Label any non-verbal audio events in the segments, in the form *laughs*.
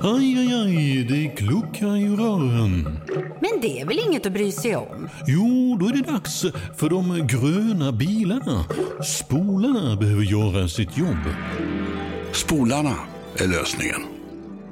Aj, aj, aj, det kluckar i rören. Men det är väl inget att bry sig om? Jo, då är det dags för de gröna bilarna. Spolarna behöver göra sitt jobb. Spolarna är lösningen.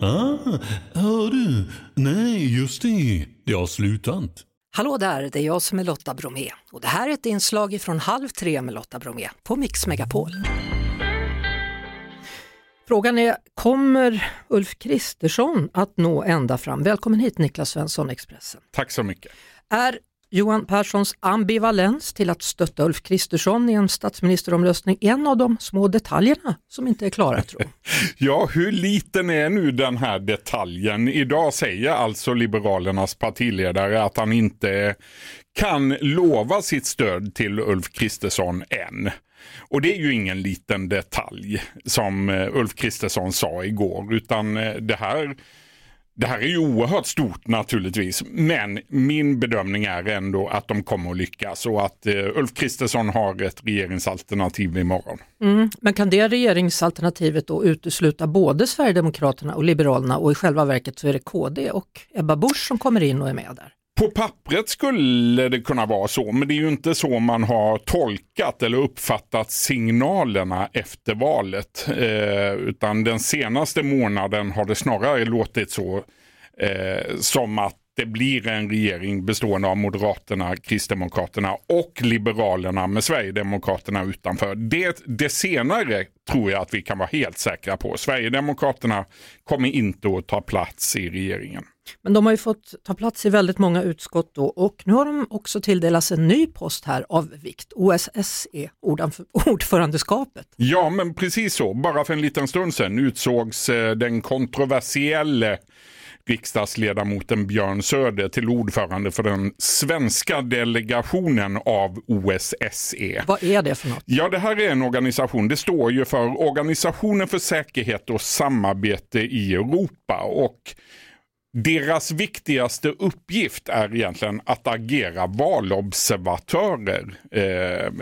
Ah, hör du? Nej, just det. Det har slutat. Hallå där, det är jag som är Lotta Bromé och det här är ett inslag från Halv tre med Lotta Bromé på Mix Megapol. Frågan är, kommer Ulf Kristersson att nå ända fram? Välkommen hit Niklas Svensson, Expressen. Tack så mycket. Är Johan Perssons ambivalens till att stötta Ulf Kristersson i en statsministeromröstning en av de små detaljerna som inte är klara tror *laughs* Ja, hur liten är nu den här detaljen? Idag säger alltså Liberalernas partiledare att han inte kan lova sitt stöd till Ulf Kristersson än. Och det är ju ingen liten detalj som eh, Ulf Kristersson sa igår, utan eh, det här det här är ju oerhört stort naturligtvis, men min bedömning är ändå att de kommer att lyckas och att eh, Ulf Kristersson har ett regeringsalternativ imorgon. Mm, men kan det regeringsalternativet då utesluta både Sverigedemokraterna och Liberalerna och i själva verket så är det KD och Ebba Busch som kommer in och är med där? På pappret skulle det kunna vara så, men det är ju inte så man har tolkat eller uppfattat signalerna efter valet. Eh, utan den senaste månaden har det snarare låtit så eh, som att det blir en regering bestående av Moderaterna, Kristdemokraterna och Liberalerna med Sverigedemokraterna utanför. Det, det senare tror jag att vi kan vara helt säkra på. Sverigedemokraterna kommer inte att ta plats i regeringen. Men de har ju fått ta plats i väldigt många utskott då och nu har de också tilldelats en ny post här av vikt, OSSE, *laughs* ordförandeskapet. Ja men precis så, bara för en liten stund sedan utsågs eh, den kontroversiella riksdagsledamoten Björn Söder till ordförande för den svenska delegationen av OSSE. Vad är det för något? Ja, det här är en organisation. Det står ju för Organisationen för säkerhet och samarbete i Europa och deras viktigaste uppgift är egentligen att agera valobservatörer eh,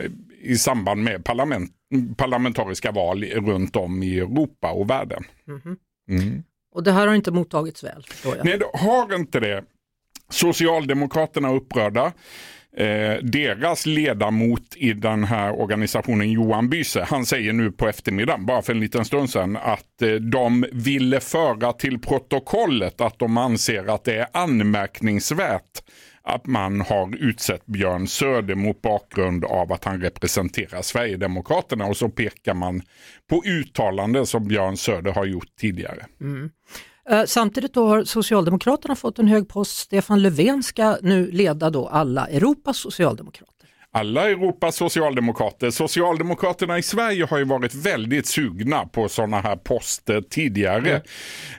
i samband med parlament, parlamentariska val runt om i Europa och världen. Mm. Mm. Och det här har inte mottagits väl? Nej, det har inte det. Socialdemokraterna är upprörda. Eh, deras ledamot i den här organisationen, Johan Byse, han säger nu på eftermiddagen, bara för en liten stund sedan, att eh, de ville föra till protokollet att de anser att det är anmärkningsvärt att man har utsett Björn Söder mot bakgrund av att han representerar Sverigedemokraterna och så pekar man på uttalanden som Björn Söder har gjort tidigare. Mm. Eh, samtidigt har Socialdemokraterna fått en hög post. Stefan Löfven ska nu leda då alla Europas socialdemokrater alla Europas socialdemokrater. Socialdemokraterna i Sverige har ju varit väldigt sugna på sådana här poster tidigare.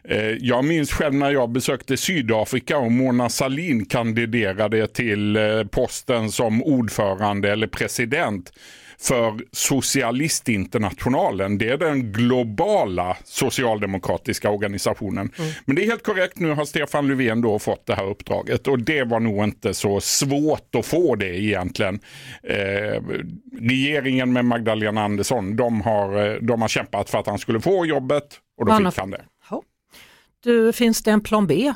Mm. Jag minns själv när jag besökte Sydafrika och Mona Sahlin kandiderade till eh, posten som ordförande eller president för Socialistinternationalen. Det är den globala socialdemokratiska organisationen. Mm. Men det är helt korrekt, nu har Stefan Löfven då fått det här uppdraget och det var nog inte så svårt att få det egentligen. Eh, regeringen med Magdalena Andersson, de har, eh, de har kämpat för att han skulle få jobbet och då Anna, fick han det. Du, finns det en plan B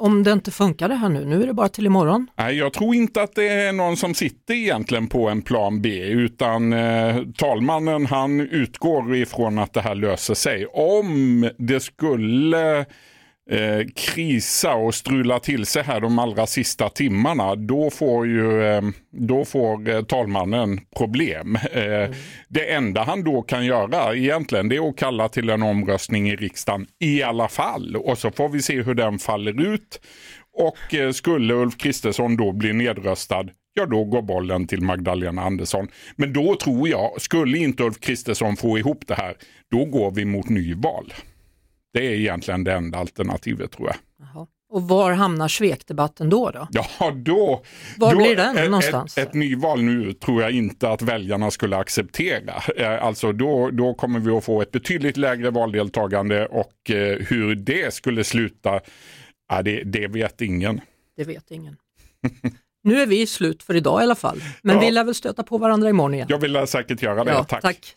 om det inte funkar det här nu? Nu är det bara till imorgon. Nej, jag tror inte att det är någon som sitter egentligen på en plan B utan eh, talmannen han utgår ifrån att det här löser sig. Om det skulle eh, krisa och strula till sig här de allra sista timmarna, då får ju eh, då får eh, talmannen problem. Eh, mm. Det enda han då kan göra egentligen det är att kalla till en omröstning i riksdagen i alla fall och så får vi se hur den faller ut. Och eh, skulle Ulf Kristersson då bli nedröstad, ja då går bollen till Magdalena Andersson. Men då tror jag, skulle inte Ulf Kristersson få ihop det här, då går vi mot nyval. Det är egentligen det enda alternativet tror jag. Jaha. Och var hamnar svekdebatten då? då? Ja, då... Var då, blir den ett, någonstans? Ett, ett nyval nu tror jag inte att väljarna skulle acceptera. Eh, alltså då, då kommer vi att få ett betydligt lägre valdeltagande och eh, hur det skulle sluta, ja, det, det vet ingen. Det vet ingen. *laughs* nu är vi slut för idag i alla fall, men ja. vi lär väl stöta på varandra imorgon igen. Jag vill säkert göra det, ja, tack. tack.